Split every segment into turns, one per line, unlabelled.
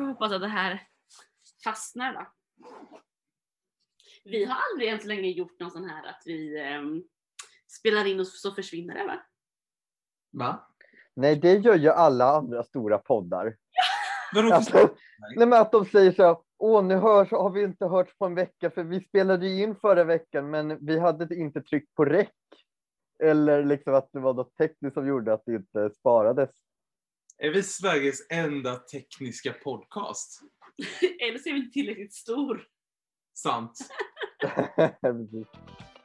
får hoppas att det här fastnar då. Vi har aldrig än så länge gjort någon sån här att vi ehm, spelar in och så försvinner det va?
Va?
Nej, det gör ju alla andra stora poddar.
Vadå?
Alltså, nej, men att de säger så här, åh, nu hörs, har vi inte hört på en vecka, för vi spelade ju in förra veckan, men vi hade inte tryckt på räck. Eller liksom att det var något tekniskt som gjorde att det inte sparades.
Är vi Sveriges enda tekniska podcast?
Eller så är vi inte tillräckligt stor.
Sant.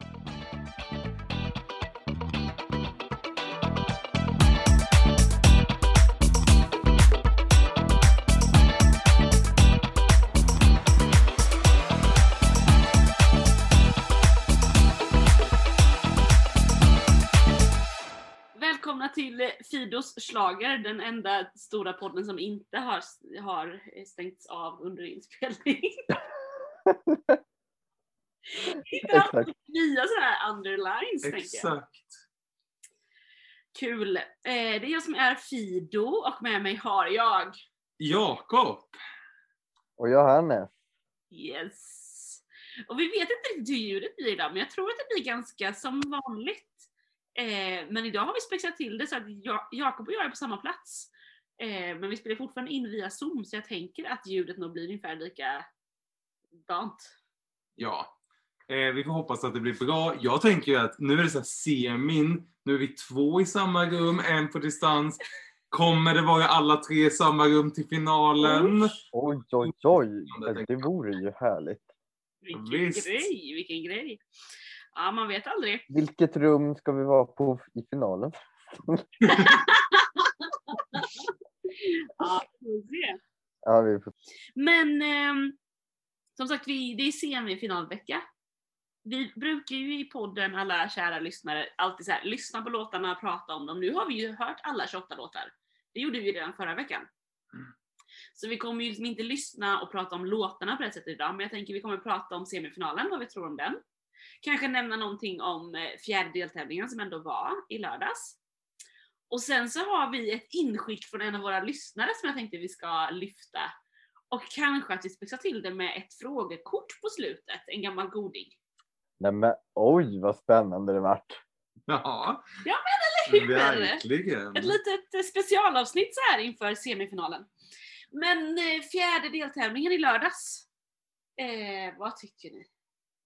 till Fidos slager, den enda stora podden som inte har, har stängts av under inspelning. Inte
Exakt.
alltid nya sådana här underlines tänker jag.
Exakt.
Kul. Eh, det är jag som är Fido och med mig har jag
Jakob.
Och Johannes.
Yes. Och vi vet inte riktigt hur ljudet blir idag, men jag tror att det blir ganska som vanligt. Eh, men idag har vi spexat till det så att Ja- Jakob och jag är på samma plats. Eh, men vi spelar fortfarande in via Zoom, så jag tänker att ljudet nog blir ungefär likadant.
Ja. Eh, vi får hoppas att det blir bra. Jag tänker ju att nu är det så här semin. Nu är vi två i samma rum, en på distans. Kommer det vara alla tre i samma rum till finalen?
Oj, oj, oj. Det vore ju härligt.
Vilken
Visst.
grej, vilken grej. Ja, man vet aldrig.
Vilket rum ska vi vara på i finalen?
Ja, vi får se.
Ja, vi får...
Men ehm, som sagt, vi, det är semifinalvecka. Vi brukar ju i podden, alla kära lyssnare, alltid så här, lyssna på låtarna, prata om dem. Nu har vi ju hört alla 28 låtar. Det gjorde vi redan förra veckan.
Mm.
Så vi kommer ju liksom inte lyssna och prata om låtarna på det sättet idag, men jag tänker vi kommer prata om semifinalen, vad vi tror om den. Kanske nämna någonting om eh, fjärde deltävlingen som ändå var i lördags. Och sen så har vi ett inskick från en av våra lyssnare som jag tänkte vi ska lyfta. Och kanske att vi spexar till det med ett frågekort på slutet, en gammal goding.
Nej, men oj, vad spännande det vart.
Ja,
Eller hur?
verkligen.
Ett litet eh, specialavsnitt så här inför semifinalen. Men eh, fjärde deltävlingen i lördags. Eh, vad tycker ni?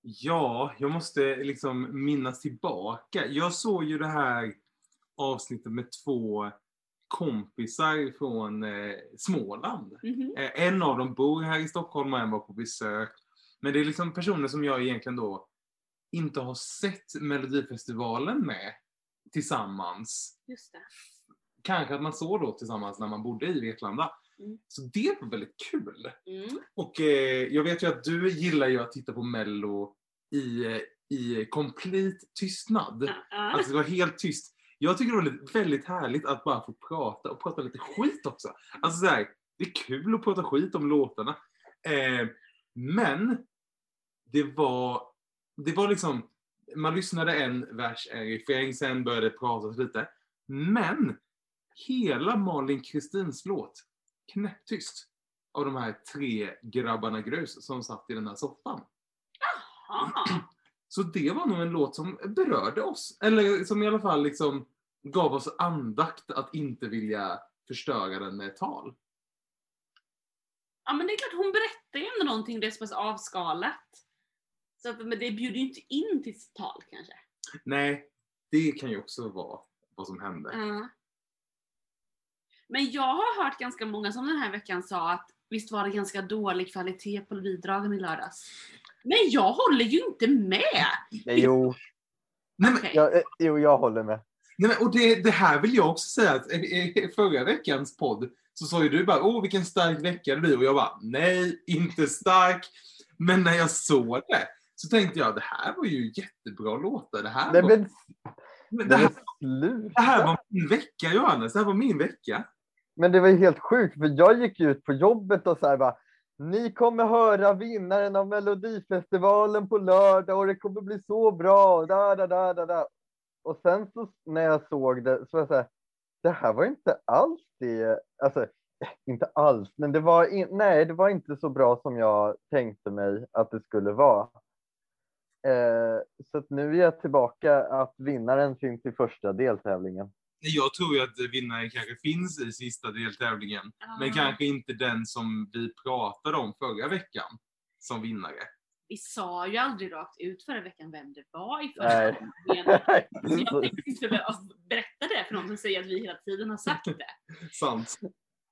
Ja, jag måste liksom minnas tillbaka. Jag såg ju det här avsnittet med två kompisar från eh, Småland.
Mhm.
Eh, En av dem bor här i Stockholm och en var på besök. Men det är liksom personer som jag egentligen då inte har sett Melodifestivalen med tillsammans.
Just det.
Kanske att man såg då tillsammans när man bodde i Vetlanda.
Mm.
Så det var väldigt kul.
Mm.
Och eh, jag vet ju att du gillar ju att titta på Mello i, eh, i komplet tystnad.
Ja, ja.
Att det vara helt tyst. Jag tycker det var väldigt, väldigt härligt att bara få prata och prata lite skit också. Alltså så här, det är kul att prata skit om låtarna. Eh, men det var, det var liksom, man lyssnade en vers, en refräng, sen började det pratas lite. Men hela Malin Kristins låt, knäpptyst av de här tre grabbarna grus som satt i den här soffan.
Jaha.
Så det var nog en låt som berörde oss. Eller som i alla fall liksom gav oss andakt att inte vilja förstöra den med tal.
Ja men det är klart, hon berättar ju ändå någonting det är så pass avskalat. Så att, men det bjuder ju inte in till sitt tal kanske.
Nej, det kan ju också vara vad som hände.
Ja. Men jag har hört ganska många som den här veckan sa att visst var det ganska dålig kvalitet på bidragen i lördags. Men jag håller ju inte med!
Nej, jo,
Nej, men,
Okej.
jag, eh, jo, jag håller med.
nej, men, och det, det här vill jag också säga att i i förra veckans podd så sa ju du bara åh vilken stark vecka det blir och jag bara nej, inte stark. Men när jag såg det så tänkte jag det här var ju jättebra låtar. Det här,
Nej,
var,
men,
men det här, det här var min vecka Johannes, det här var min vecka.
Men det var ju helt sjukt, för jag gick ut på jobbet och så här bara, ni kommer höra vinnaren av Melodifestivalen på lördag och det kommer bli så bra. Da, da, da, da, da. Och sen så när jag såg det så var jag så här, det här var inte alls det. Alltså, eh, inte alls. Men det var, in, nej, det var inte så bra som jag tänkte mig att det skulle vara. Eh, så att nu är jag tillbaka att vinnaren finns i första deltävlingen.
Jag tror ju att vinnaren kanske finns i sista deltävlingen. Men kanske inte den som vi pratade om förra veckan som vinnare.
Vi sa ju aldrig rakt ut förra veckan vem det var i deltävlingen. Så jag tänkte inte behöva berätta det för någon som säger att vi hela tiden har sagt det.
Sant.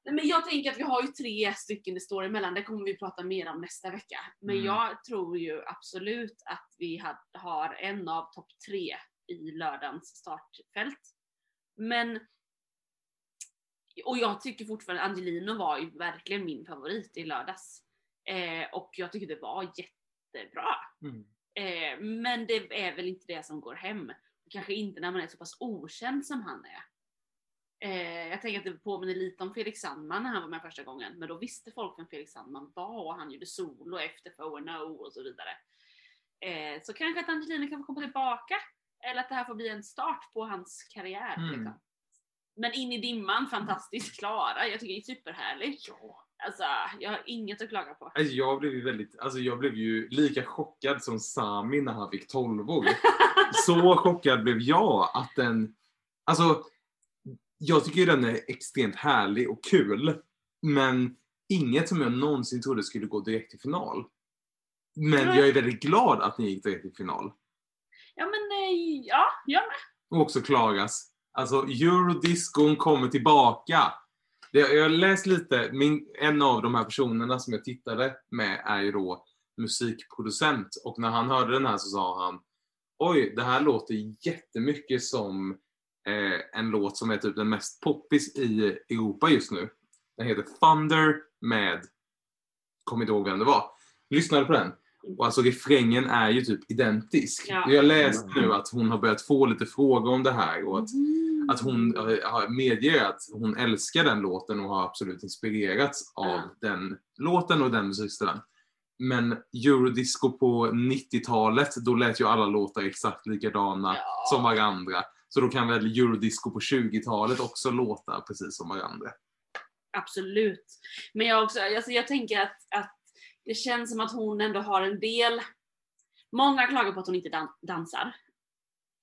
Nej, Men jag tänker att vi har ju tre stycken det står emellan, det kommer vi prata mer om nästa vecka. Men
Mm.
jag tror ju absolut att vi har en av topp tre i lördagens startfält. Men och jag tycker fortfarande Angelino var ju verkligen min favorit i lördags. Eh, och jag tycker det var jättebra.
Mm.
Eh, men det är väl inte det som går hem. Kanske inte när man är så pass okänd som han är. Eh, jag tänker att det påminner lite om Felix Sandman när han var med första gången. Men då visste folk vem Felix Sandman var och han gjorde solo efter FONO och så vidare. Eh, så kanske att Angelina kan få komma tillbaka. Eller att det här får bli en start på hans karriär.
Mm.
Liksom. Men in i dimman, fantastiskt klara. Jag tycker det är superhärligt.
Ja.
Alltså, jag har inget att klaga på.
Alltså jag blev ju väldigt, alltså jag blev ju lika chockad som Sami när han fick 12 år. Så chockad blev jag att den, alltså jag tycker den är extremt härlig och kul. Men inget som jag någonsin trodde skulle gå direkt till final. Men jag är väldigt glad att ni gick direkt till final.
Ja men eh, ja, jag med.
Och också klagas. Alltså eurodiscon kommer tillbaka. Jag har läst lite, min, en av de här personerna som jag tittade med är ju då musikproducent och när han hörde den här så sa han Oj, det här låter jättemycket som eh, en låt som är typ den mest poppis i Europa just nu. Den heter Thunder med, kommer inte ihåg vem det var. Lyssnade på den. Och alltså refrängen är ju typ identisk.
Ja.
Jag har läst nu att hon har börjat få lite frågor om det här och att
Mm.
att hon eh, medger att hon älskar den låten och har absolut inspirerats av
Ja.
den låten och den musikstilen. Men eurodisco på 90-talet, då lät ju alla låtar exakt likadana
Ja.
som varandra. Så då kan väl eurodisco på 20-talet också låta precis som varandra.
Absolut. Men jag, också, alltså jag tänker att, att det känns som att hon ändå har en del... Många klagar på att hon inte dan- dansar.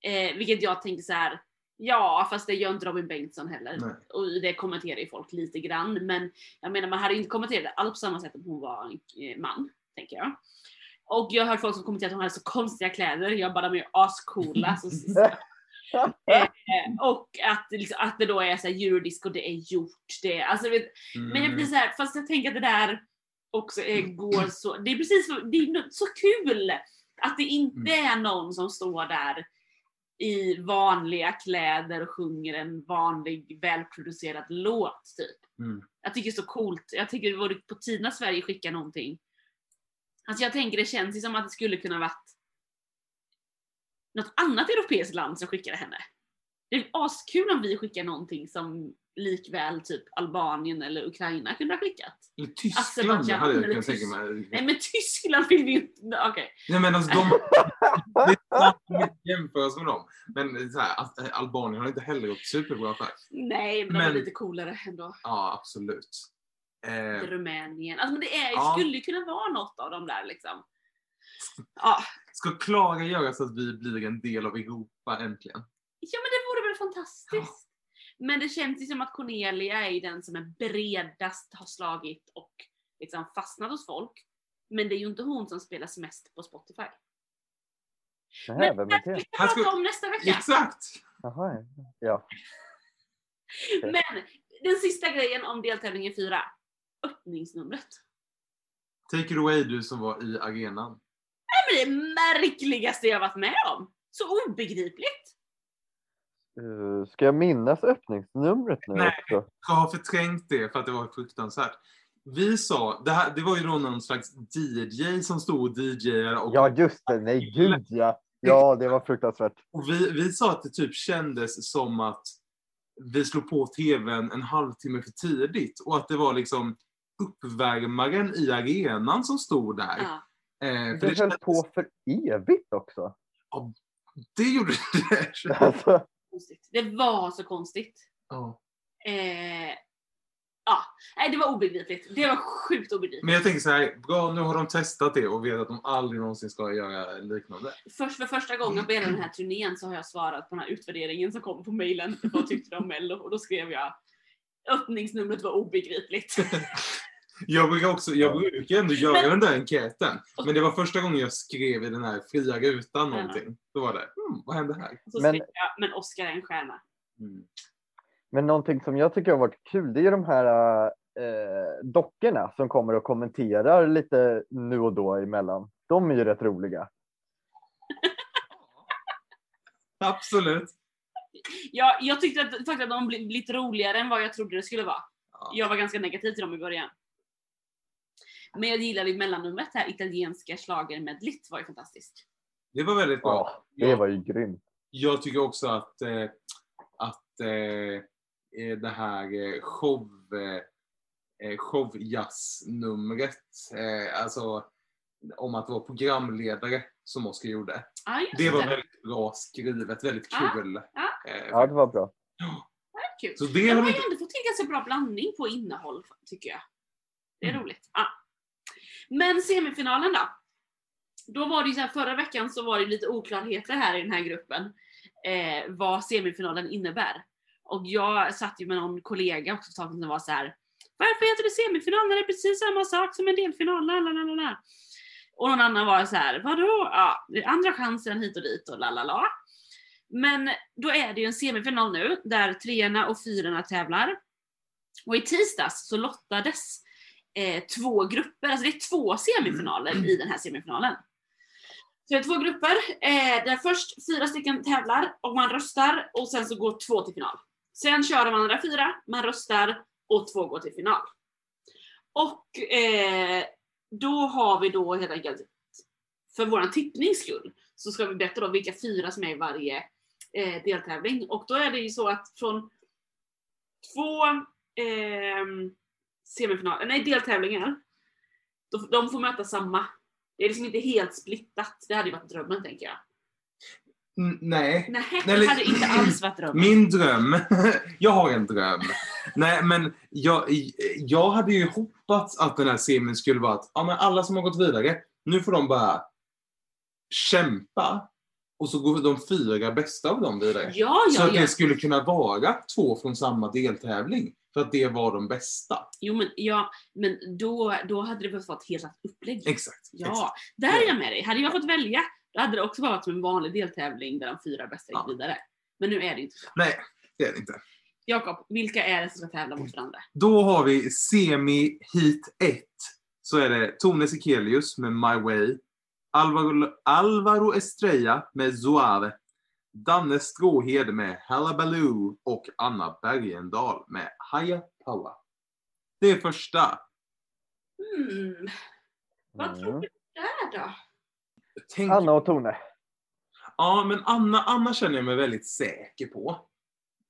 Eh, vilket jag tänker så här. Ja, fast det gör inte Robin Bengtsson heller.
Nej.
Och det kommenterar ju folk lite grann. Men jag menar, man hade inte kommenterat det alls på samma sätt om hon var en eh, man, tänker jag. Och jag har hört folk som kommenterat att hon hade så konstiga kläder. Jag bara, de är ju ascoola. Så, eh, och att, liksom, att det då är så här, eurodisco, det är gjort. Det, alltså, vet, men jag blir så här, fast jag tänker att det där också är, går så, det är precis det är så kul att det inte är någon som står där i vanliga kläder och sjunger en vanlig välproducerad låt typ.
Mm.
Jag tycker det är så coolt. Jag tycker det vore på tiden att Sverige skickar någonting. Alltså jag tänker det känns ju som att det skulle kunna varit något annat europeiskt land som skickade henne. Det är askul om vi skickar någonting som likväl typ Albanien eller Ukraina kunde ha skickat.
Eller Tyskland
Azerbaijan
hade jag kunnat tänka mig.
Nej men Tyskland vill vi ju inte, okej.
Nej men alltså de... det är inte jämföras med dem. Men så här, att, eh, Albanien har inte heller gått superbra för.
Nej men, de
Men-
är lite coolare ändå.
Ja, absolut. Eh,
Rumänien. Alltså men det är,
Ja.
skulle ju kunna vara något av dem där liksom. Ja,
ska göra så att vi blir en del av Europa äntligen?
Ja men det vore väl fantastiskt. Men det känns ju som att Cornelia är den som är bredast har slagit och liksom fastnat hos folk. Men det är ju inte hon som spelas mest på Spotify.
Nej,
Men
vem
det
är
ska vi
det?
Han
prata om nästa vecka.
Exakt!
Jaha, ja.
Men den sista grejen om deltävlingen 4. Öppningsnumret.
Take it away du som var i arenan.
Det är det märkligaste jag varit med om. Så obegripligt.
Uh, ska jag minnas öppningsnumret nu
Nej.
också?
Jag har förträngt det för att det var fruktansvärt. Vi sa, det, här, det var ju då någon slags DJ som stod och DJade och,
Ja, just det. Nej, gud ja. Ja, det var fruktansvärt.
och vi, vi sa att det typ kändes som att vi slog på tvn en halvtimme för tidigt och att det var liksom uppvärmaren i arenan som stod där.
Ja.
Eh, för
Det
det,
höll
kändes,
på för evigt också.
det gjorde det.
Alltså,
Konstigt. Det var så konstigt.
Ja.
Eh, Ja, nej det var obegripligt. Det var sjukt obegripligt.
Men jag tänker så här, bra nu har de testat det och vet att de aldrig någonsin ska göra liknande.
Först för första gången på hela den här turnén så har jag svarat på den här utvärderingen som kom på mailen. Vad tyckte du om Mello? Och då skrev jag öppningsnumret var obegripligt.
Jag brukar också, jag brukar ändå göra den där enkäten. Men det var första gången jag skrev i den här fria rutan någonting. Då var det, hmm, vad hände här?
Men-
jag, men Oscar är en stjärna.
Mm.
Men någonting som jag tycker har varit kul, det är de här eh, dockorna som kommer och kommenterar lite nu och då emellan. De är ju rätt roliga.
Absolut.
Ja, jag tyckte att, faktiskt att de blev lite roligare än vad jag trodde det skulle vara.
Ja.
Jag var ganska negativ till dem i början. Men jag gillade mellannumret här, italienska schlagermedlet var ju fantastiskt.
Det var väldigt bra.
Ja, det
Ja.
var ju grymt.
Jag tycker också att, eh, att eh, eh, det här eh, show, eh, eh, showjazznumret, eh, alltså om att vara programledare som Oskar gjorde.
Ja, just
Det var
det.
väldigt bra skrivet, väldigt
Ja,
kul.
ja.
Eh,
Ja, det var bra.
Kul.
Så det
De
har
har
vi
ju ändå fått till ganska bra blandning på innehåll, tycker jag. Det är
Mm.
roligt. Men semifinalen då? Då var det ju så här, förra veckan så var det lite oklarheter här i den här gruppen. Eh, vad semifinalen innebär. Och jag satt ju med någon kollega också som var så här. Varför heter det semifinal när det är precis samma sak som en delfinal? Lalalala. Och någon annan var så här, vadå? Ja, det är andra chansen hit och dit och lalala. Men då är det ju en semifinal nu där treorna och fyrorna tävlar. Och i tisdags så lottades eh, två grupper, alltså det är två semifinaler i den här semifinalen. Så det är två grupper eh, där först fyra stycken tävlar och man röstar och sen så går två till final. Sen kör de andra fyra, man röstar och två går till final. Och eh, då har vi då helt enkelt, för våran tippnings skull, så ska vi berätta då vilka fyra som är i varje eh, deltävling. Och då är det ju så att från två eh, semifinaler, nej deltävlingar, de får möta samma. Det är liksom inte helt splittat. Det hade ju varit drömmen tänker jag.
Mm, Nej.
Nej, det hade inte alls varit drömmen.
Min dröm, jag har en dröm. Nej men jag, jag hade ju hoppats att den här semin skulle vara att ja, men alla som har gått vidare, nu får de bara kämpa. Och så går de fyra bästa av dem vidare.
Ja,
så
ja,
att
ja.
det skulle kunna vara två från samma deltävling. För att det var de bästa.
Jo men, ja, men då, då hade det behövt vara ett helt annat upplägg.
Exakt.
Ja,
exakt.
där är jag med dig. Hade jag fått välja, då hade det också varit som en vanlig deltävling där de fyra bästa gick
Ja.
vidare. Men nu är det inte så.
Nej, det är det inte.
Jakob, vilka är det som ska tävla mot varandra?
Då har vi semi hit 1. Så är det Tone Sekelius med My Way. Alvaro, Alvaro Estrella med Zoave. Danne Stråhed med Hallabaloo och Anna Bergendahl med Haya Power. Det är första.
Hmm, vad tror
Mm.
du där då?
Tänk,
Anna och Tone.
Ja, men Anna, Anna känner jag mig väldigt säker på.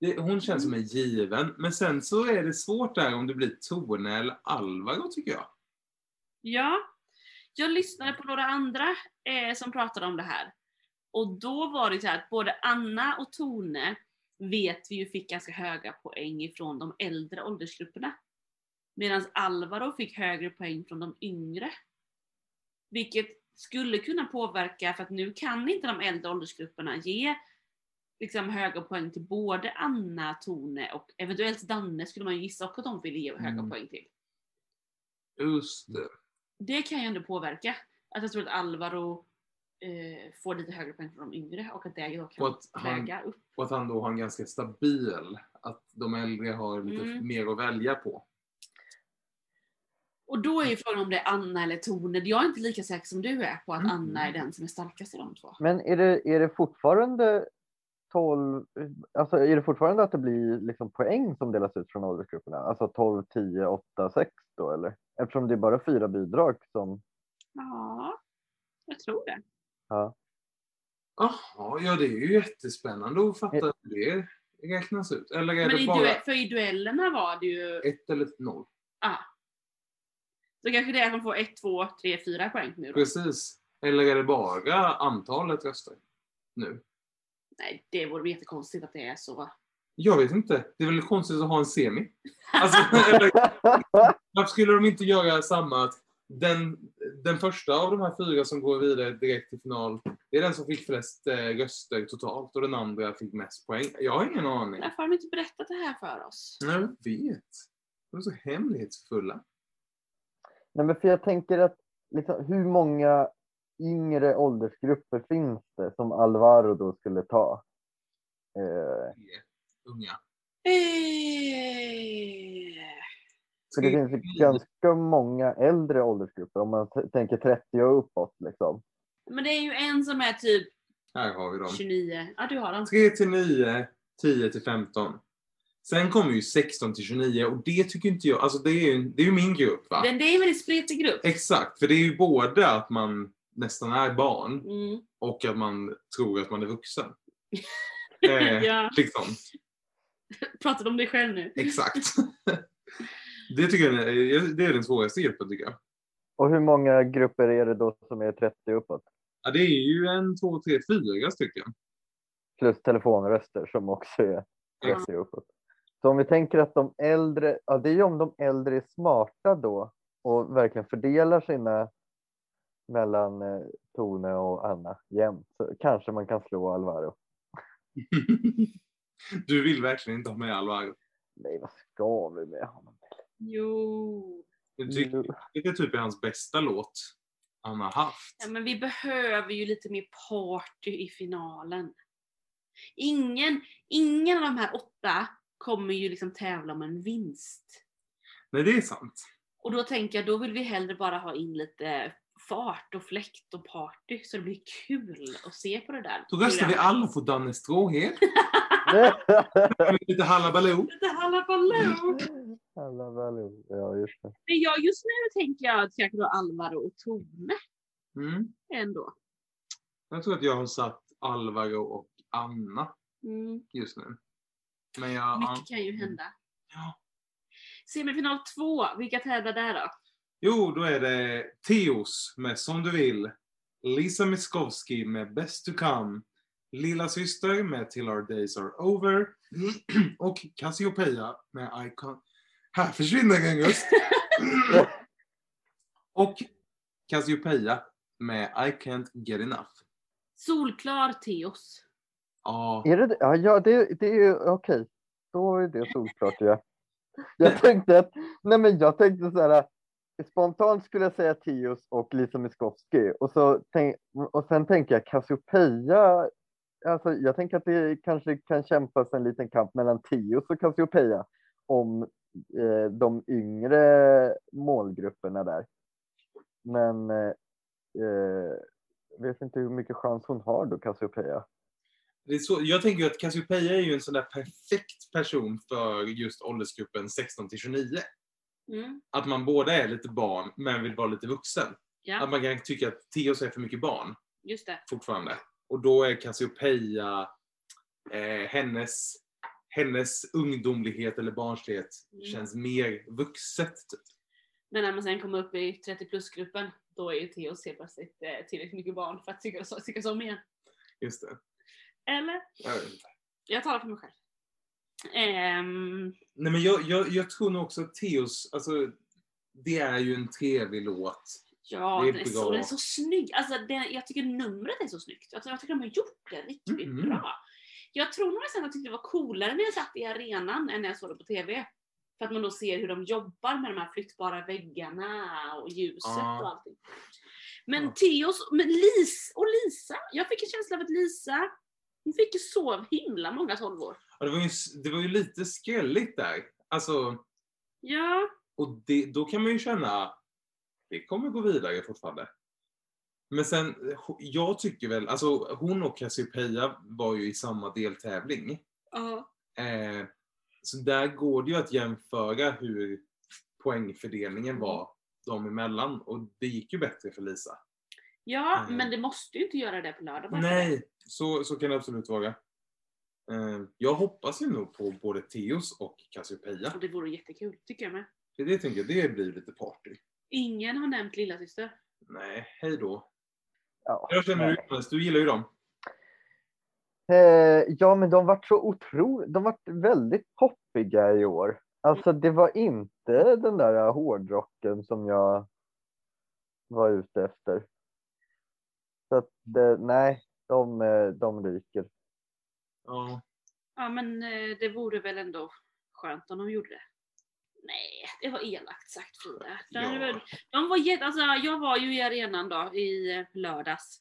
Det, hon känns som en given. Men sen så är det svårt där om det blir Tone eller Alvaro tycker jag.
Ja, jag lyssnade på några andra eh, som pratade om det här. Och då var det så här att både Anna och Tone vet vi ju fick ganska höga poäng ifrån de äldre åldersgrupperna. Medan Alvaro fick högre poäng från de yngre. Vilket skulle kunna påverka, för att nu kan inte de äldre åldersgrupperna ge liksom höga poäng till både Anna, Tone och eventuellt Danne skulle man ju gissa också att de ville ge höga
Mm.
poäng till
Just det.
det kan ju ändå påverka. Att jag tror att Alvaro eh, får lite högre poäng från de yngre och att det då kan
att han-
väga upp.
Och att han då har en ganska stabil, att de äldre har lite
Mm.
mer att välja på.
Och då är ju frågan om det är Anna eller Tone. Jag är inte lika säker som du är på att
Mm.
Anna är den som är starkast i de två.
Men är det, är det fortfarande 12, alltså är det fortfarande att det blir liksom poäng som delas ut från åldersgrupperna? Alltså 12, 10, 8, 6 då eller? Eftersom det är bara fyra bidrag som,
Ja, jag tror det.
Ja.
Jaha, ja det är ju jättespännande att fatta hur det räknas ut. Eller är
Men
det
i
bara
duell, för i duellerna var det ju,
ett eller noll?
ah. Så kanske det är att man får 1, 2, 3, 4 poäng nu då.
Precis. Eller är det bara antalet röster? Nu.
Nej, det vore jättekonstigt att det är så.
Jag vet inte. Det är väl konstigt att ha en semi. Alltså, eller, varför skulle de inte göra samma? Att den, den första av de här fyra som går vidare direkt till final, det är den som fick flest eh, röster totalt och den andra fick mest poäng. Jag har ingen aning.
Varför har de inte berättat det här för oss?
Nej, jag vet. De är så hemlighetsfulla.
Nej, men för jag tänker att liksom, hur många yngre åldersgrupper finns det som Alvaro då skulle ta? Eh,
Unga.
Eh,
för det finns ju ganska många äldre åldersgrupper om man tänker 30 och uppåt. Liksom.
Men det är ju en som är typ
Här har vi dem.
29. Ja, du har den.
3 till 9, 10 till 15. Sen kommer ju 16 till 29 och det tycker inte jag, alltså det är ju, det är ju min grupp va?
Den, det är en väldigt spretig grupp.
Exakt, för det är ju både att man nästan är barn
Mm.
och att man tror att man är vuxen. Eh,
Ja.
Liksom,
Pratar du om dig själv nu?
exakt. det tycker jag är, det är den svåraste gruppen tycker jag.
Och hur många grupper är det då som är 30 uppåt?
Ja, det är ju en, två, tre, fyra stycken.
Plus telefonröster som också är 30 uppåt. Så om vi tänker att de äldre, ja det är ju om de äldre är smarta då och verkligen fördelar sina mellan eh, Tone och Anna jämnt så kanske man kan slå Alvaro.
du vill verkligen inte ha med Alvaro.
Nej, vad ska vi med honom?
Jo.
Jag tycker det typ är hans bästa låt han har haft.
Ja, men vi behöver ju lite mer party i finalen. Ingen, ingen av de här åtta kommer ju liksom tävla om en vinst.
Nej, det är sant.
Och då tänker jag, då vill vi hellre bara ha in lite fart och fläkt och party så det blir kul att se på det där.
Då röstar vi alla på Danne Stråhed. Lite Hallabaloo.
Lite hallabaloo!
Alla väl, ja just det.
Men jag, just nu tänker jag säkert då Alvaro och Tone
Mm.
ändå.
Jag tror att jag har satt Alvaro och Anna
Mm.
just nu. Men jag...
Mycket kan ju hända.
Ja.
Semifinal två, vilka tävlar där då?
Jo, då är det Teos med Som du vill. Lisa Miskovsky med Best to come. Lilla syster med Till our days are over. Och Cassiopeia med I can't... Här försvinner en röst. Och Cassiopeia med I can't get enough.
Solklar Teos.
Ja,
Är det? Ja, ja det, det är ju okej. Då är det solklart ja. Jag tänkte att, nej men jag tänkte så här. Spontant skulle jag säga Tios och Lisa Miskovsky och, så tänk, och sen tänker jag Cassiopeia. Alltså, jag tänker att det kanske kan kämpas en liten kamp mellan Tios och Cassiopeia om eh, de yngre målgrupperna där. Men eh, eh, vet inte hur mycket chans hon har då, Cassiopeia.
det är så, jag tänker ju att Cassiopeia är ju en sån där perfekt person för just åldersgruppen 16 till 29.
Mm.
Att man båda är lite barn men vill vara lite vuxen.
Ja,
Att man kan tycka att Theos är för mycket barn
just det.
fortfarande. Och då är Cassiopeia eh, hennes, hennes ungdomlighet eller barnslighet
Mm.
känns mer vuxet. Typ.
Men när man sen kommer upp i 30 plus-gruppen, då är ju Teos helt plötsligt eh, tillräckligt mycket barn för att tycka så, tycka så om igen.
Just det.
Eller?
Jag vet inte.
Jag talar för mig själv. Ehm,
Nej men jag, jag, jag tror nog också att Theos, alltså det är ju en trevlig låt.
Ja,
Det är
den är, så, den är så snygg. Alltså, den, jag tycker numret är så snyggt. Alltså, jag tycker de har gjort det riktigt
Mhm.
bra. Jag tror nog nästan att jag tyckte det var coolare när jag satt i arenan än när jag såg det på TV. För att man då ser hur de jobbar med de här flyttbara väggarna och ljuset
Ja.
och allting. Men
Ja.
Theos, men Lis och Lisa, jag fick en känsla av att Lisa, hon fick ju så himla många tolvor.
Och det, var ju, det var ju lite skrälligt där. Alltså,
Ja,
och det, då kan man ju känna, det kommer gå vidare fortfarande. Men sen, jag tycker väl, alltså hon och Cassiopeia var ju i samma deltävling.
ja.
Eh, så där går det ju att jämföra hur poängfördelningen
Mm.
var dem emellan. Och det gick ju bättre för Lisa.
Ja,
Mm.
men det måste ju inte göra det på lördag.
Nej, så, så kan det absolut vara. Eh, jag hoppas ju nog på både Theos och Cassiopeia.
Och det vore jättekul, tycker jag med.
För det tänker jag, det blir lite party.
Ingen har nämnt lillasyster.
Nej, hej då.
Ja,
Jag känner
nej.
du Johannes? Du gillar ju dem.
Eh, ja, men de var så otroligt, de var väldigt poppiga i år. Alltså det var inte den där hårdrocken som jag var ute efter. Så att, eh, nej, de, eh, de ryker.
Ja.
Ja men eh, det vore väl ändå skönt om de gjorde det. Nej, det var elakt sagt Frida.
Ja.
var- de var jätte, alltså, jag var ju i arenan då i lördags.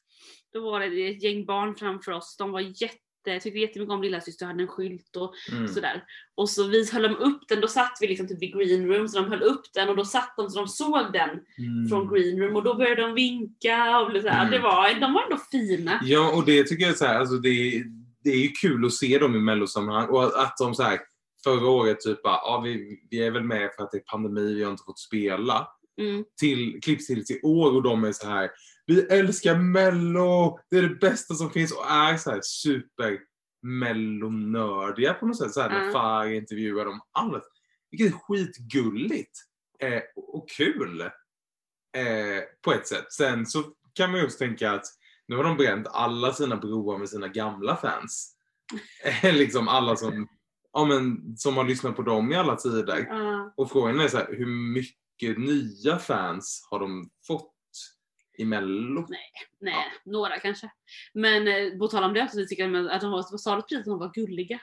Då var det ett gäng barn framför oss. De var jätte, tyckte jättemycket om lilla syster hade en skylt och
Mm.
sådär. Och så vi höll de upp den, då satt vi liksom typ i green room så de höll upp den och då satt de så de såg den
Mm.
från green room och då började de vinka och blev såhär.
Mm.
Det var, de var ändå fina.
Ja, och det tycker jag är så här, alltså det, det är ju kul att se dem i mellosammanhang och att, att de så här förra året typ bara, ja vi, vi är väl med för att det är pandemi, vi har inte fått spela.
Mm.
Till, klipps till till år och de är så här, vi älskar mello, det är det bästa som finns och är så här super mellonördiga på något sätt. Så här, när. Far intervjuar dem. Allt. Vilket är skitgulligt eh, och kul eh, på ett sätt. Sen så kan man ju också tänka att nu har de bränt alla sina broar med sina gamla fans. Eh, liksom alla som, ja, men, som har lyssnat på dem i alla tider.
Ja.
Och frågan är så här, hur mycket nya fans har de fått i Mello?
Nej, några kanske. Men eh, på tal om det så tycker jag att de var, vad sa du precis, att de var gulliga.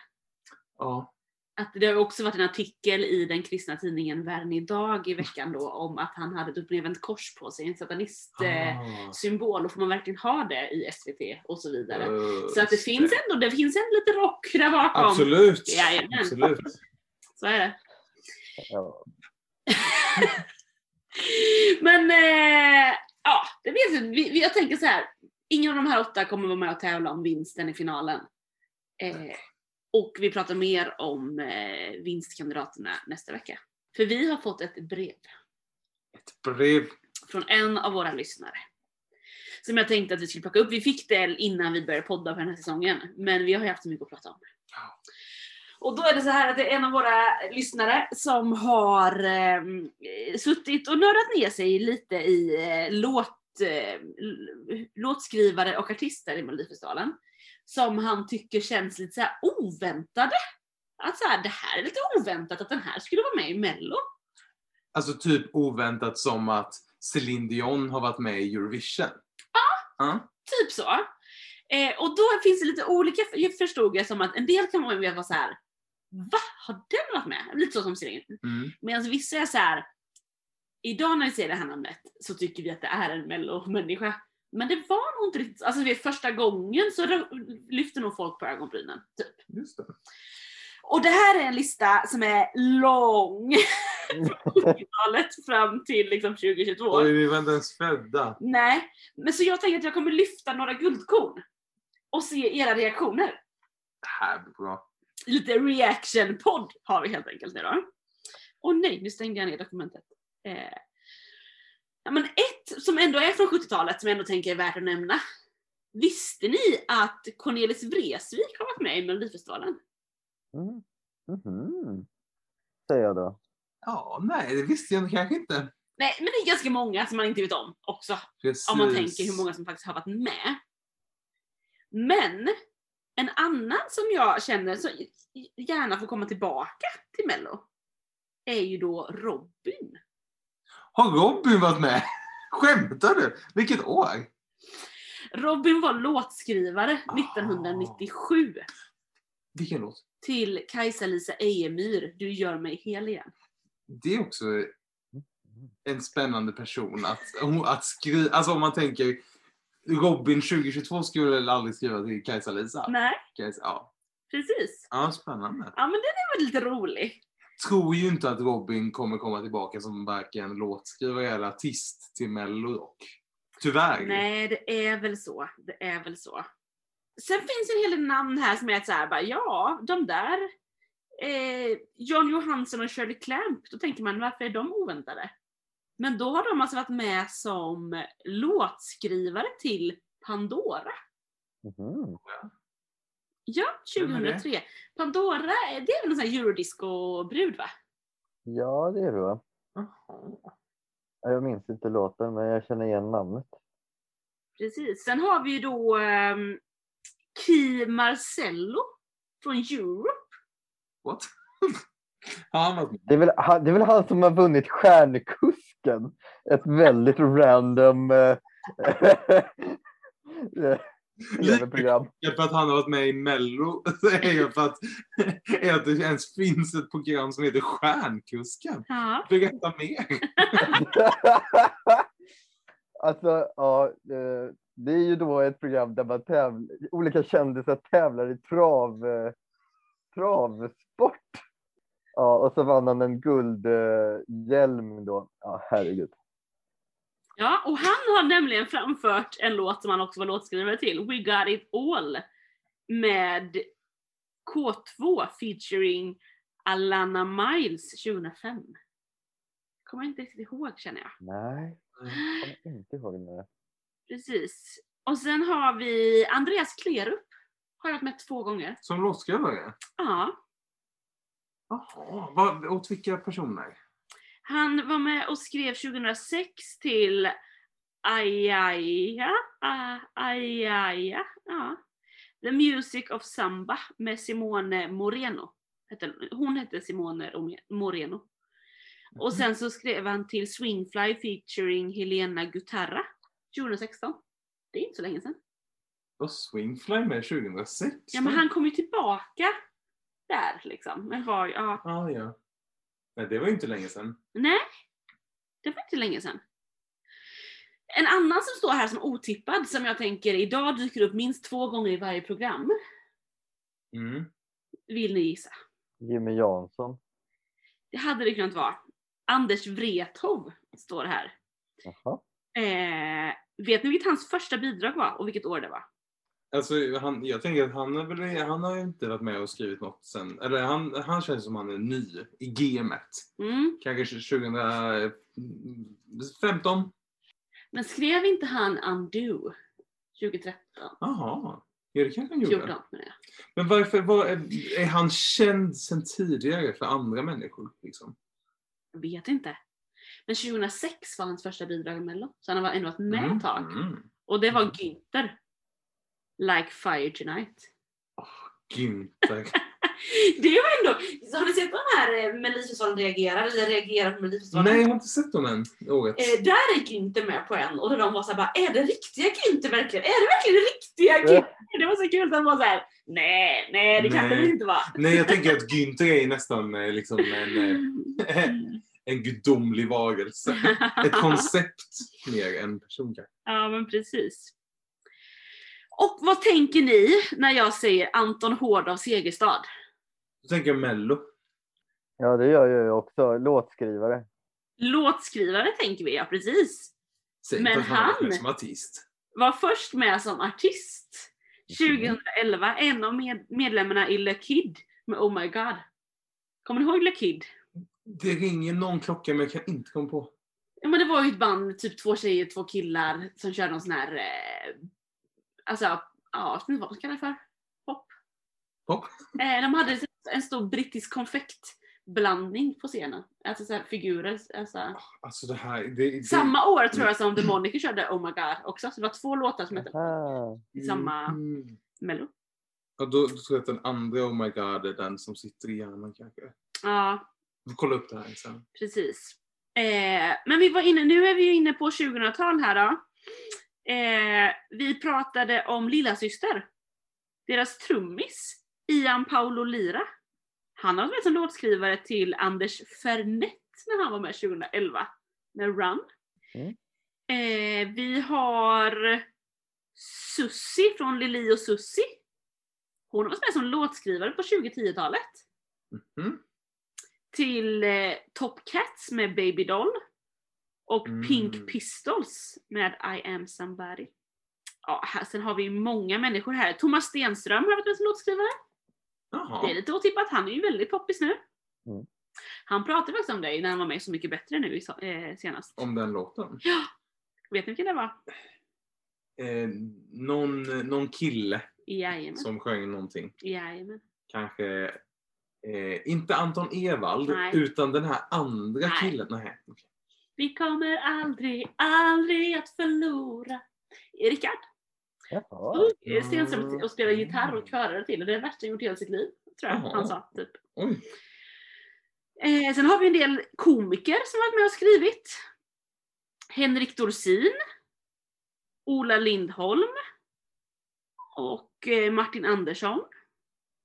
Ja.
Att det har också varit en artikel i den kristna tidningen Världen idag i veckan då om att han hade ett uppnedvänt kors på sig, en satanist eh,
Ah.
symbol och får man verkligen ha det i SVT och så vidare.
Uh,
Så att det finns ändå, det finns ändå lite rock där bakom.
Absolut.
Jajamän.
Absolut.
Så är det.
Ja.
Men eh, ja, det vi, vi, jag tänker så här. Ingen av de här åtta kommer vara med och tävla om vinsten i finalen. Eh, och vi pratar mer om eh, vinstkandidaterna nästa vecka. För vi har fått ett brev
Ett brev.
från en av våra lyssnare. Som jag tänkte att vi skulle plocka upp. Vi fick det innan vi började podda för den här säsongen. Men vi har ju haft så mycket att prata om.
Ja.
Och då är det så här att det är en av våra lyssnare som har eh, suttit och nördat ner sig lite i eh, låt, eh, låtskrivare och artister i Melodifestivalen. Som han tycker känns lite så oväntade. Att så här, det här är lite oväntat att den här skulle vara med i Mello.
Alltså typ oväntat som att Celine Dion har varit med i Eurovision. Ja.
Typ så. Eh, och då finns det lite olika, jag förstod jag som att en del kan man vara så här. Va? Har den varit med? Lite så som Celine.
Mm.
Medan vissa är så här. Idag när vi ser det här namnet så tycker vi att det är en mello-människa. Men det var nog inte riktigt, alltså vid första gången så lyfter nog folk på ögonbrynen. Typ.
Just det.
Och det här är en lista som är lång. Från 70-talet fram till liksom 2022.
Oj, vi var inte ens födda.
Nej, men så jag tänker att jag kommer lyfta några guldkorn. Och se era reaktioner.
Det här blir bra.
Lite reaction-podd har vi helt enkelt då. Och nej, nu stängde jag ner dokumentet. Eh, ja, men ett som ändå är från 70-talet som jag ändå tänker är värt att nämna. Visste ni att Cornelis Vreeswijk har varit med i Melodifestivalen?
Mm. Mhm. Säger jag då.
Ja, nej, det visste jag kanske inte.
Nej, men det är ganska många som man inte vet om också.
Precis.
Om man tänker hur många som faktiskt har varit med. Men en annan som jag känner så gärna får komma tillbaka till Mello är ju då Robin.
Har Robin varit med? Skämtar du? Vilket år?
Robin var låtskrivare
Ah.
1997
Vilken låt?
till Kajsa-Lisa Ejemyr, Du gör mig hel igen.
Det är också en spännande person att, att skriva. Alltså om man tänker Robin 2022 skulle väl aldrig skriva till Kajsa-Lisa?
Nej,
Kajsa, ja.
precis.
ja, spännande.
Ja men den är väl lite rolig.
Tror ju inte att Robin kommer komma tillbaka som varken låtskrivare eller artist till Mello dock. Tyvärr.
Nej, det är väl så. Det är väl så. Sen finns en hel del namn här som är så här, bara, ja, de där. Eh, John Johansson och Shirley Clamp, då tänker man varför är de oväntade? Men då har de alltså varit med som låtskrivare till Pandora.
Mhm.
Ja,
Det?
2003. Pandora, eh, det är väl en sån här eurodisco-brud va?
Ja, det är det va?
Jaha.
Ja, Jag minns inte låten, men jag känner igen namnet.
Precis. Sen har vi ju då ehm, Key Marcello från Europe.
What?
Det är, väl, han- det är väl han som har vunnit Stjärnkusken. Ett väldigt random eh, eh, tv-program.
För att han har varit med i Mello så är jag för att, är att det ens finns ett program som heter Stjärnkusken.
Ja.
Berätta mer.
alltså, ja, eh, det är ju då ett program där man tävlar, olika kändisar tävlar i trav, eh, travsport. Ja, och så vann han en guldhjälm då. Ja, herregud.
Ja, och han har nämligen framfört en låt som han också var låtskrivare till, We Got It All, med K2 featuring Alana Miles 2005. Kommer jag inte riktigt ihåg känner jag.
Nej, jag kommer inte ihåg det.
Precis. Och sen har vi Andreas Klerup. Har jag varit med två gånger.
Som låtskrivare?
Ja.
Jaha, vad, åt vilka personer?
Han var med och skrev 2006 till Ayaja, Ayaja, ja. The Music of Samba med Simone Moreno. Hon hette Simone Moreno. Och sen så skrev han till Swingfly featuring Helena Gutarra 2016. Det är inte så länge sedan.
Var Swingfly med 2006?
Ja men han kom ju tillbaka där liksom. Men var, ja,
Ah, ja. Nej, det var ju inte länge sedan.
nej. Det var inte länge sedan. En annan som står här som otippad som jag tänker idag dyker upp minst två gånger i varje program.
Mm.
Vill ni gissa?
Jimmy Jansson.
Det hade det kunnat vara. Anders Wrethov står här.
Jaha.
Eh, vet ni vilket hans första bidrag var och vilket år det var?
Alltså, han, jag tänker att han, är väl, han har ju inte varit med och skrivit något sen. Eller han, han känns som han är ny i gamet.
Mm.
Kanske 2015?
Men skrev inte han Undo 2013?
Jaha. Ja, det kanske han gjorde.
14 menar jag.
Men varför var, är, han känd sen tidigare för andra människor? Liksom?
Jag vet inte. Men 2006 var hans första bidrag i Mello. Så han har ändå varit med ett tag.
Mm.
Och det var
Mm.
Günther. Like Fire Tonight.
Günther.
det var ändå... Har ni sett de här eh, Melodifestivalen reagerar? Eller reagerar på Melodifestivalen?
Nej, jag har inte sett dem än.
Eh, där är Günther med på en och de var såhär bara, är det riktiga Günther verkligen? Är det verkligen riktiga Günther? Det var så kul, de var såhär, nej, nej det kan det inte vara.
Nej, jag tänker att Günther är nästan eh, liksom en, eh, en gudomlig varelse. Ett koncept mer än person.
Ja men precis. Och vad tänker ni när jag säger Anton Hård av Segerstad?
Då tänker jag Mello.
Ja, det gör jag ju också. Låtskrivare.
Låtskrivare tänker vi, ja precis.
Säg
Men
han är
han-
som artist.
Var först med som artist 2011, en av med medlemmarna i Le Kid med Oh My God. Kommer ni ihåg Le Kid?
Det ringer någon klocka men jag kan inte komma på.
Ja men det var ju ett band med typ två tjejer, två killar som körde någon sån här, eh, alltså, ja, vad man kallar det för. Pop.
Pop?
Eh, de hade en stor brittisk konfektblandning på scenen. Alltså så här figurer. Alltså.
Alltså det här... Det, det,
Samma år tror jag som The Monica körde Oh My God också. Så det var två låtar som hette i samma
Mm.
mello.
Ja, då, då tror jag att den andra Oh My God är den som sitter i hjärnan kanske.
Ja,
Vi får kolla upp det här sen.
precis. Eh, men vi var inne, nu är vi inne på 2000-tal här då. Eh, vi pratade om Lilla Syster. Deras trummis, Ian Paolo Lira. Han har varit med som låtskrivare till Anders Fernet när han var med 2011 med Run.
Mm.
Eh, vi har Sussi från Lili och Sussi. Hon har varit med som låtskrivare på 2010-talet
Mhm.
till eh, Top Cats med Baby Doll och
Mm.
Pink Pistols med I am somebody. Ja, här, sen har vi många människor här. Thomas Stenström har varit med som låtskrivare. Det är
Jaha.
lite otippat, han är ju väldigt poppis nu.
Mm.
Han pratade faktiskt om dig när han var med Så Mycket Bättre nu eh, senast.
Om den låten.
Vet ni vilken det var?
Eh, någon, någon kille
Jajamän.
som sjöng någonting.
Jajamän.
Kanske eh, inte Anton Ewald
Nej.
utan den här andra
Nej.
killen. Nej. okej.
Vi kommer aldrig, aldrig att förlora. Rickard.
Jaha.
Stenström och spelade gitarr och körade till och det är det värsta han gjort i hela sitt liv. Tror jag
Jaha.
han sa. Typ.
Oj.
Eh, sen har vi en del komiker som varit med och skrivit. Henrik Dorsin. Ola Lindholm. Och eh, Martin Andersson.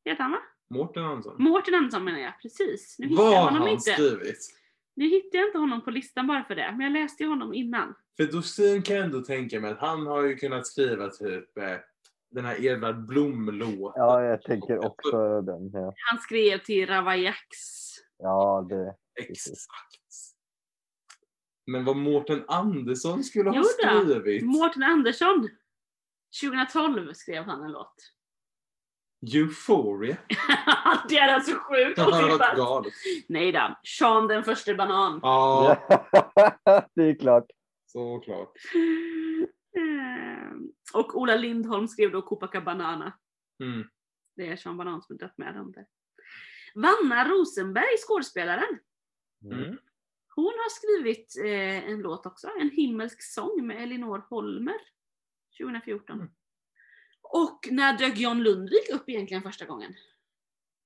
Heter han va?
Mårten Andersson.
Mårten Andersson menar jag, precis. Nu hittar
Vad har han
inte.
skrivit?
Nu hittar jag inte honom på listan bara för det, men jag läste ju honom innan.
För Dorsin kan jag ändå tänka mig att han har ju kunnat skriva typ eh, den här Edvard Blom-låten.
Ja, jag tänker också den. Ja,
Han skrev till Ravaillacs.
ja det.
Exakt. Men vad Mårten Andersson skulle ha
Jo då.
skrivit?
Mårten Andersson. 2012 skrev han en låt.
Euphoria.
det är alltså sjukt
Det har varit
otippat.
galet.
Nej då. Sean den första banan.
Ja,
det är klart.
såklart.
Ehm, Och Ola Lindholm skrev då Copacabana.
Mm.
Det är Sean Banan som är dött med dem där. Vanna Rosenberg, skådespelaren.
Mm.
Hon har skrivit eh, en låt också, En himmelsk sång med Elinor Holmer. 2014.
Mm.
Och när dök John Lundvik upp egentligen första gången?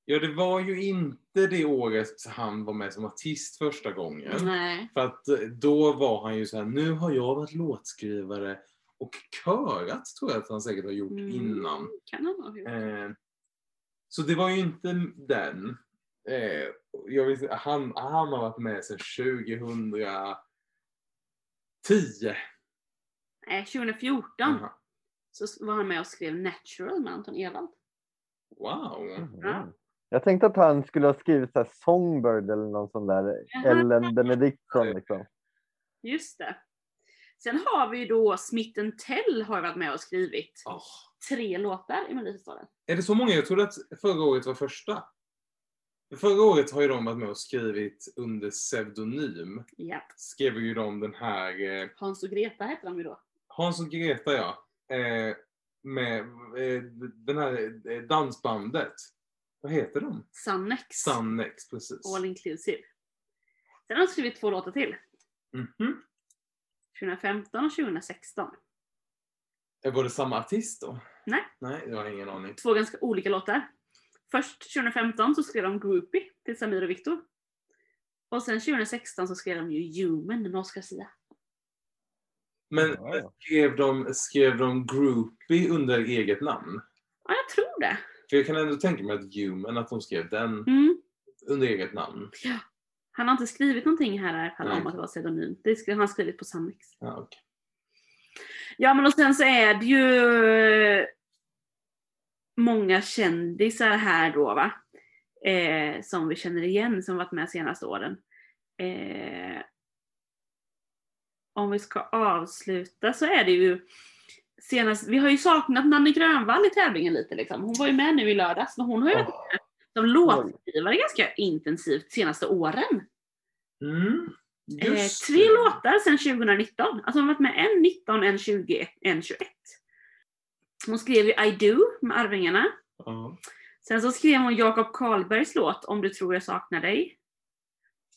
Ja, det var ju inte det året han var med som artist första gången.
Nej.
För att eh, då var han ju så här, nu har jag varit låtskrivare och körat tror jag att han säkert har gjort
Mm.
innan.
Kan han ha gjort.
Eh, så det var ju inte den. Eh, jag vet, han, han har varit med sedan 2010.
Nej, 2014
Jaha.
Så var han med och skrev Natural med Anton Ewald.
Wow.
Ja.
Mm. Jag tänkte att han skulle ha skrivit så här Songbird eller någon sån där
Jaha.
Ellen Benediktsson liksom.
Just det. Sen har vi ju då Smith Tell har varit med och skrivit
Åh.
tre låtar i Melodifestivalen.
Är det så många? Jag trodde att förra året var första. Förra året har ju de varit med och skrivit under pseudonym.
Ja.
Skrev ju de den här eh,
Hans och Greta heter de ju då.
Hans och Greta ja. Eh, med eh, den här eh, dansbandet. Vad heter de?
Sannex.
Sannex, precis.
All inclusive. Sen har de skrivit två låtar till.
Mhm.
2015 och 2016.
Eh, Var det samma artist då?
Nej.
Nej, jag har ingen aning.
Två ganska olika låtar. Först 2015 så skrev de Groupie till Samir och Viktor. Och sen 2016 så skrev de ju Human med Oscar Sia.
Men
Ja.
skrev, de, skrev de Groupie under eget namn?
Ja, jag tror det.
För jag kan ändå tänka mig att Human, att de skrev den
Mm.
under eget namn.
Han har inte skrivit någonting här i alla fall om att det var pseudonym. Det skrev han skrivit på Sannex.
Ja, okej.
Ja men och sen så är det ju många kändisar här då va. Eh, som vi känner igen som varit med senaste åren. Eh, om vi ska avsluta så är det ju senast, vi har ju saknat Nanne Grönvall i tävlingen lite liksom. Hon var ju med nu i lördags men hon har ju varit med som låtskrivare ganska intensivt senaste åren.
Mm.
Eh, tre låtar sedan 2019. Alltså hon har varit med en 19, en 20, en 21. Hon skrev ju I Do med Arvingarna.
Ja.
Sen så skrev hon Jakob Karlbergs låt Om du tror jag saknar dig.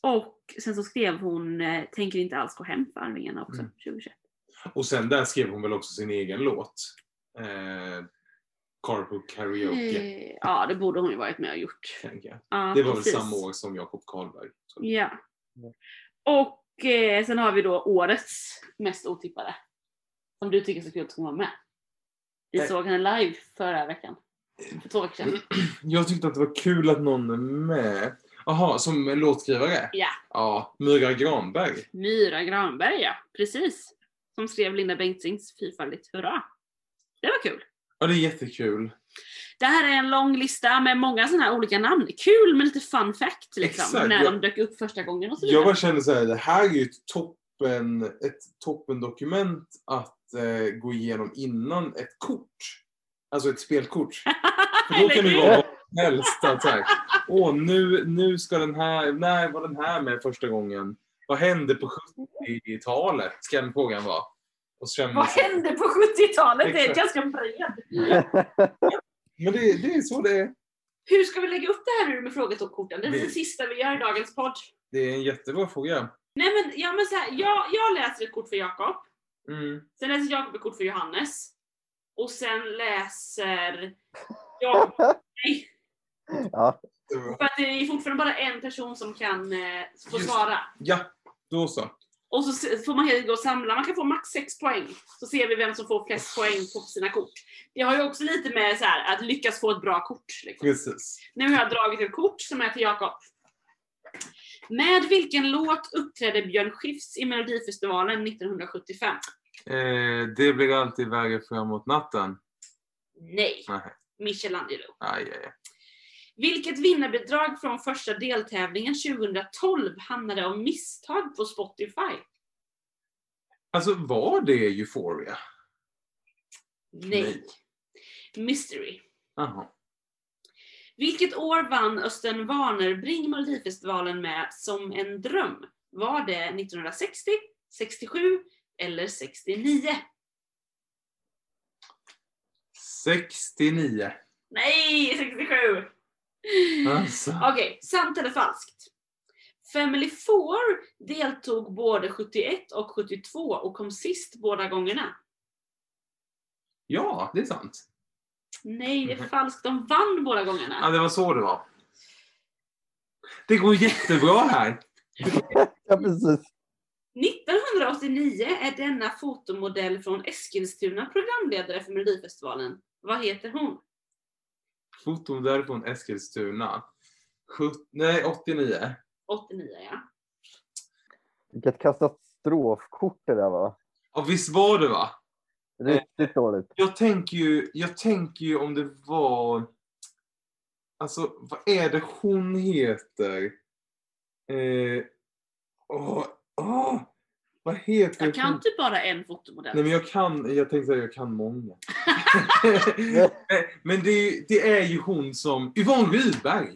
Och sen så skrev hon eh, Tänker inte alls gå hem för Arvingarna också,
Mm.
2021.
Och sen där skrev hon väl också sin egen låt. Eh, Carpool Karaoke,
Eh, ja, det borde hon ju varit med och gjort. Ja,
Det var
precis.
väl samma år som Jakob Karlberg. Så.
Ja. Och eh, sen har vi då årets mest otippade. Som du tycker är så kul att hon var med. Vi såg henne live förra veckan. För två veckor sedan.
Jag tyckte att det var kul att någon är med. Jaha, som låtskrivare?
Ja.
Ja, Myra Granberg.
Myra Granberg ja, precis. Som skrev Linda Bengtzings Fyrfaldigt hurra. Det var kul.
Ja, det är jättekul.
Det här är en lång lista med många sådana här olika namn. Kul med lite fun fact liksom.
Exakt,
när
ja.
de dök upp första gången och så
Jag
vidare.
bara känner så här, det här är ju ett toppen, ett toppendokument att eh, gå igenom innan ett kort. Alltså ett spelkort. För då kan det vara helst. Att så här, Åh, nu, nu ska den här, när var den här med första gången? Vad hände på 70-talet? Ska den frågan vara. Och man
Vad hände på 70-talet? Det är ganska bred.
Men det, det är så det är.
Hur ska vi lägga upp det här nu med frågetoppkorten? Det är
Vi-
det sista vi gör i dagens podd.
Det är en jättebra fråga.
Nej men, ja, men så här, jag, jag läser ett kort för Jakob.
Mm.
Sen läser Jakob ett kort för Johannes. och sen läser jag. Nej,
Ja,
för att det är fortfarande bara en person som kan eh, få
Just-
svara.
Ja, då så.
Och så får man helt gå och samla, man kan få max 6 poäng. Så ser vi vem som får flest poäng på sina kort. Det har ju också lite med så här, att lyckas få ett bra kort. Liksom.
Precis.
Nu har jag dragit ett kort som är till Jakob. Med vilken låt uppträdde Björn Skifs i Melodifestivalen 1975?
Eh, det blir alltid värre framåt natten.
Nej,
Nej,
Michelangelo.
aj, aj, aj.
Vilket vinnarbidrag från första deltävlingen 2012 hamnade av misstag på Spotify?
Alltså var det Euphoria?
Nej. Mystery.
Jaha.
Vilket år vann Östen Warnerbring Melodifestivalen med Som en dröm? Var det 1960, 67 eller 69?
69.
Nej, 67!
Alltså.
Okej, sant eller falskt? Family Four deltog både 71 och 72 och kom sist båda gångerna.
Ja, det är sant.
Nej, det är falskt. De vann båda gångerna.
Ja, det var så det var. Det går jättebra här.
ja precis.
1989 är denna fotomodell från Eskilstuna programledare för Melodifestivalen. Vad heter hon?
Fotomodell från Eskilstuna. Sjut- nej, 89.
89 ja.
Vilket katastrofkort det där var.
Ja, visst var det va?
Riktigt dåligt.
Jag tänker ju, jag tänker ju om det var... Alltså, vad är det hon heter? Eh, åh, åh, vad heter
Jag kan typ bara en fotomodell.
Nej men jag kan, jag tänkte säga jag kan många. men det är, ju- det är ju hon som, Yvonne Rydberg!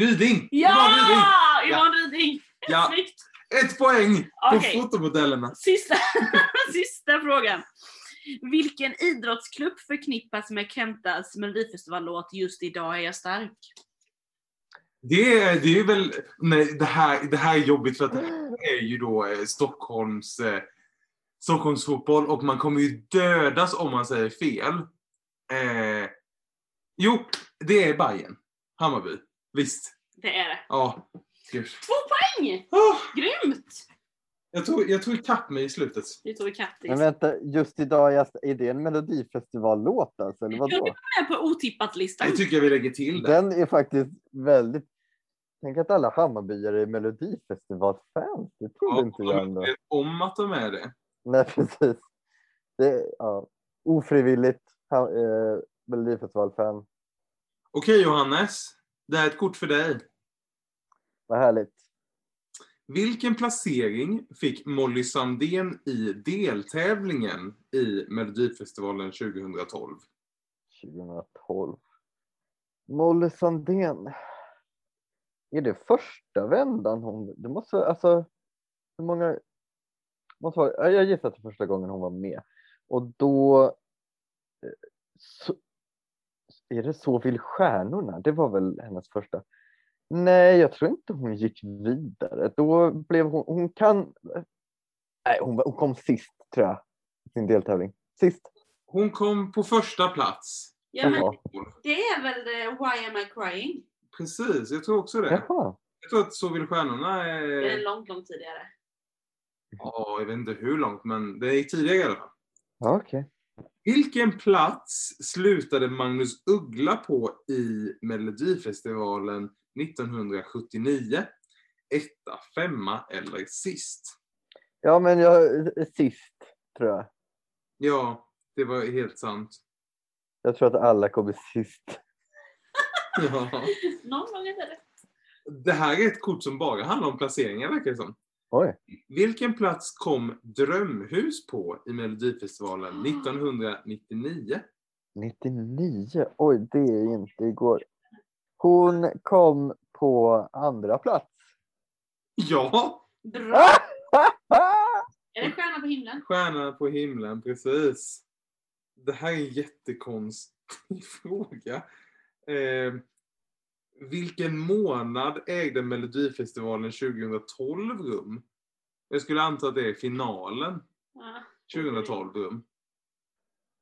Ryding!
Ja!
Yvonne Ryding!
Yvonne Ryding!
Ja,
Snyggt!
ett poäng på
Okej.
fotomodellerna.
Sista, sista frågan. Vilken idrottsklubb förknippas med Kentas melodifestivallåt Just idag är jag stark?
Det är, det är väl, nej det här, det här är jobbigt för att det här är ju då eh, Stockholms, eh, Stockholms fotboll och man kommer ju dödas om man säger fel. Eh, jo, det är Bayern. Hammarby. Visst.
Det är det.
Ja. Gud.
Två poäng!
Ah,
Grymt!
jag, tog, jag tog ikapp mig i slutet.
Tog vi kattis.
Men vänta, just idag, är det en melodifestivallåt alltså, eller
Jag
vadå?
är med på otippat-listan.
Det tycker jag vi lägger till där.
Den är faktiskt väldigt... Tänk att alla Hammarbyare är melodifestivalfans. Det trodde inte jag ändå.
om att de är det.
Nej, precis. Det, ja, ofrivilligt ha- eh, melodifestivalfan.
Okej Johannes, det här är ett kort för dig.
Vad härligt.
Vilken placering fick Molly Sandén i deltävlingen i Melodifestivalen 2012?
2012. Molly Sandén. Är det första vändan hon... Det måste alltså... Hur många... Måste vara, ja, jag gissar att det är första gången hon var med. Och då... eh, Så, är det Så vill stjärnorna? Det var väl hennes första. Nej, jag tror inte hon gick vidare. Då blev hon... Hon kan... Nej, hon, hon kom sist tror jag. i Sin deltävling. Sist.
Hon kom på första plats.
Ja, men det är väl eh, Why am I crying?
Precis, jag tror också det.
Jaha.
Jag tror att Så vill stjärnorna
Det är
är...
långt, långt tidigare.
Ja, jag vet inte hur långt, men det är tidigare i alla fall.
Ja, okej.
Vilken plats slutade Magnus Uggla på i Melodifestivalen 1979? Etta, femma eller sist?
Ja, men jag sist tror jag.
Ja, det var helt sant.
Jag tror att alla kommer sist.
Ja.
Någon gång är det rätt.
Det här är ett kort som bara handlar om placeringar verkar det som.
Oj.
Vilken plats kom Drömhus på i Melodifestivalen 1999?
99. Oj, det är inte igår. Hon kom på andra plats.
Ja,
Bra! Är det Stjärna på himlen?
Stjärnan på himlen, precis. Det här är en jättekonstig fråga. Eh, vilken månad ägde Melodifestivalen 2012 rum? Jag skulle anta att det är finalen
Ja.
2012 rum.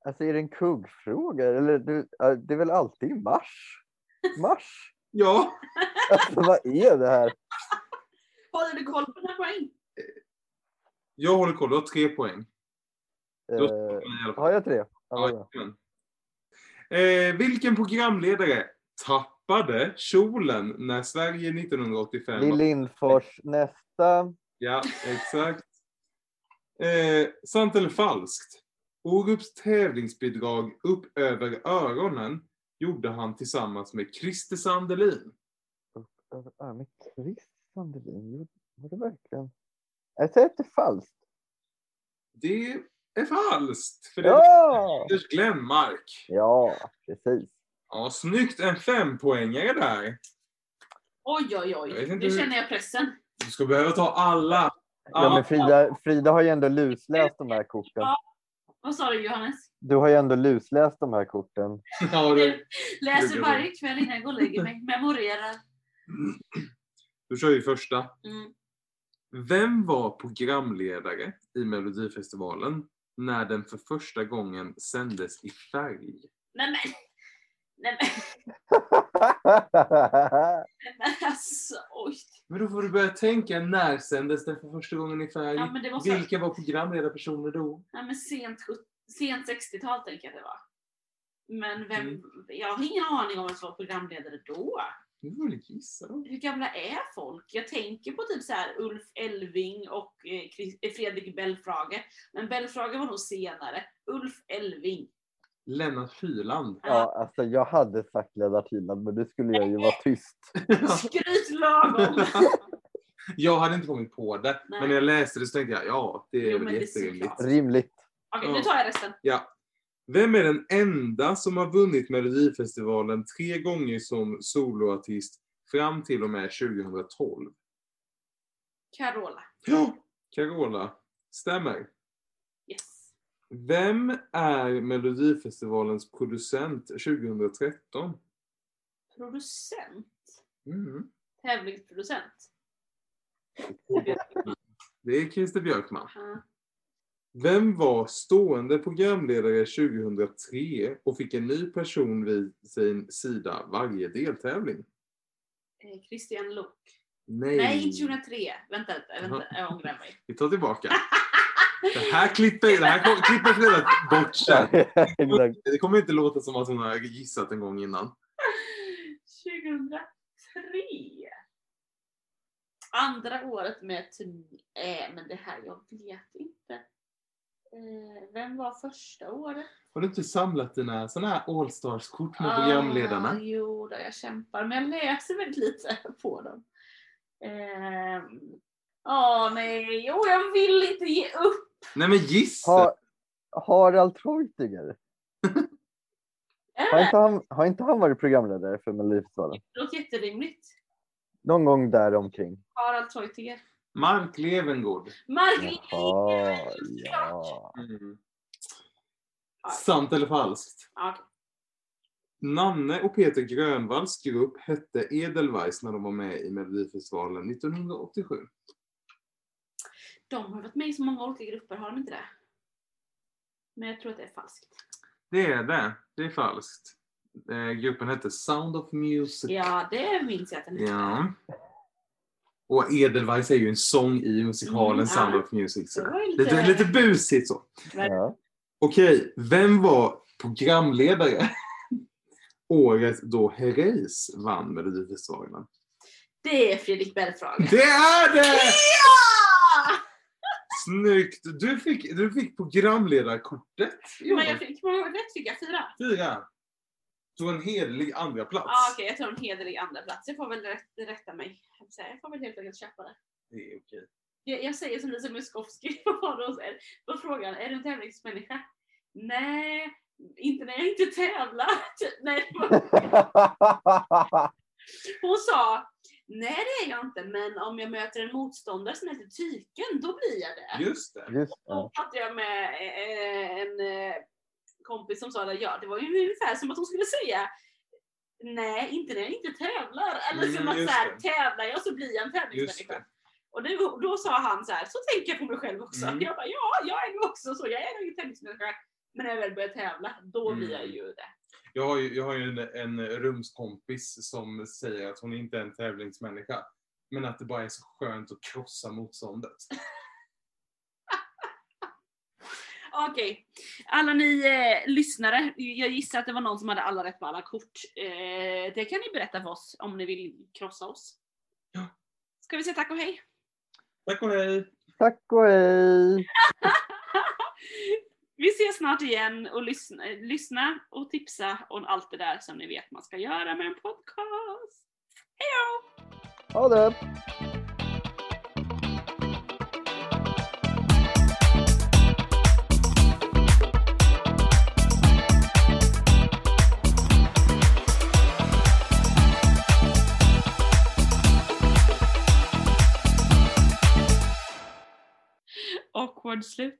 Alltså är det en kuggfråga? Eller du, ja, det är väl alltid mars? Mars?
Ja,
Alltså vad är det här?
Håller du koll på dina poäng?
jag håller koll. Du har tre poäng.
Eh, har jag tre? Ja, bra.
Jajamän. Eh, vilken programledare tappade kjolen när Sverige 1985
Lill Lindfors, nästa.
Ja, exakt. Eh, sant eller falskt? Orups tävlingsbidrag Upp över öronen gjorde han tillsammans med Christer Sandelin.
Över armen. Chris Sandelin, var det verkligen? Jag säger att det är falskt.
Det är falskt, för det är
Ja!
Anders Glenmark.
Ja, precis.
Ja, snyggt. En fempoängare där.
Oj, oj, oj. Nu
hur-
känner jag pressen.
Du ska behöva ta alla.
Ja, men Frida, Frida har ju ändå lusläst de här korten.
Ja. Vad sa du Johannes?
Du har ju ändå lusläst de här korten.
Ja, du,
Läser varje kväll innan jag går och lägger mig. Memorerar.
du kör ju första.
Mm.
Vem var programledare i Melodifestivalen när den för första gången sändes i färg?
Nej men. Nej men, nej, men alltså oj.
Men då får du börja tänka, när sändes den för första gången i färg?
Ja, men det måste-
Vilka var programledarpersoner då?
Nej men sent, sent 60-tal tänker jag det var. Men vem,
Mm.
jag har ingen aning om vem som var programledare då.
Du får väl gissa då.
Hur gamla är folk? Jag tänker på typ så här Ulf Elving och eh, eh, Fredrik Belfrage. Men Belfrage var nog senare. Ulf Elving.
Lennart Hyland.
Ja, alltså jag hade sagt Lennart Hyland, men det skulle jag ju vara tyst.
Skryt lagom!
jag hade inte kommit på det,
Nej.
men när jag läste det så tänkte jag, ja, det är
Jo,
väl jätterimligt.
Rimligt.
Okej,
Ja.
nu tar jag resten.
Ja. Vem är den enda som har vunnit Melodifestivalen tre gånger som soloartist fram till och med 2012?
Carola.
Ja, Carola. Stämmer.
Yes.
Vem är Melodifestivalens producent 2013?
Producent.
Mm.
Tävlingsproducent.
Det är Christer Björkman.
Ja.
Vem var stående programledare 2003 och fick en ny person vid sin sida varje deltävling?
Eh, Christian Luuk.
Nej.
Nej, inte 2003. Vänta, vänta, vänta. jag ångrar mig.
Vi tar tillbaka. Det här klipper, det här klipper Frida bort sen. Det kommer inte låta som att hon har gissat en gång innan.
2003. Andra året med turné. Eh, men det här, jag vet inte. Eh, vem var första året?
Har du inte samlat dina såna här Allstars-kort med programledarna?
Ah, jo, då, jag kämpar. Men jag läser väldigt lite på dem. Ehm, Ja, nej. Jo, jag vill inte ge upp.
Nej men gissa!
Har, Harald Treutiger, har
Äh,
inte, han, har inte han varit programledare för Melodifestivalen?
det låter jätterimligt.
Någon gång där omkring.
Harald Treutiger.
Mark Levengood.
Mark Lindgren,
ja.
Mm. Sant eller falskt?
Ja.
Nanne och Peter Grönvalls grupp hette Edelweiss när de var med i Melodifestivalen 1987.
De har varit med i så många olika grupper, har de inte det? Men jag tror att det är falskt.
Det är det. Det är falskt. Eh, gruppen hette Sound of Music.
Ja, det minns jag att den
Ja. Och Edelweiss är ju en sång i musikalen
Mm,
Sound
ja.
of Music. Så. Lite, lite busigt så.
ja.
Okej, vem var programledare året då Herreys vann Melodifestivalen?
Det är Fredrik Belfrage.
Det är det!
Ja!
Snyggt! Du fick, du fick programledarkortet.
Men jag fick, rätt fick jag? Fyra?
Fyra. Så en hederlig andra plats.
Ja, okej, jag tar en hederlig andra plats. Jag får väl rätt, rätta mig. Jag får väl helt enkelt köpa det.
Det är okej.
Jag, jag säger som Lisa Miskovsky på frågan, är du en tävlingsmänniska? Nej, inte när jag inte tävlar. Nej, det var- hon sa, nej det är jag inte, men om jag möter en motståndare som heter Tyken, då blir jag det.
Just det.
Just
Då
ja.
pratade jag med eh, en eh, kompis som sa det, ja det var ju ungefär som att hon skulle säga Nej, inte när jag inte tävlar. Eller som
Mm,
att
just
så här, tävlar jag så blir jag en tävlingsmänniska. Och det, då sa han så här, så tänker jag på mig själv också.
Mm.
Jag bara, ja, jag är nog också så. Jag är nog en tävlingsmänniska. Men när jag väl börjar tävla, då
Mm.
blir jag ju det.
Jag har ju, jag har ju en, en rumskompis som säger att hon inte är en tävlingsmänniska. Men att det bara är så skönt att krossa motståndet.
Okej, alla ni eh, lyssnare, jag gissar att det var någon som hade alla rätt på alla kort. Eh, det kan ni berätta för oss om ni vill krossa oss.
Ja.
Ska vi säga tack och hej?
Tack och hej!
Tack och hej!
Vi ses snart igen och lyssna, lyssna och tipsa om allt det där som ni vet man ska göra med en podcast. Hejdå!
Ha det!
Awkward slut.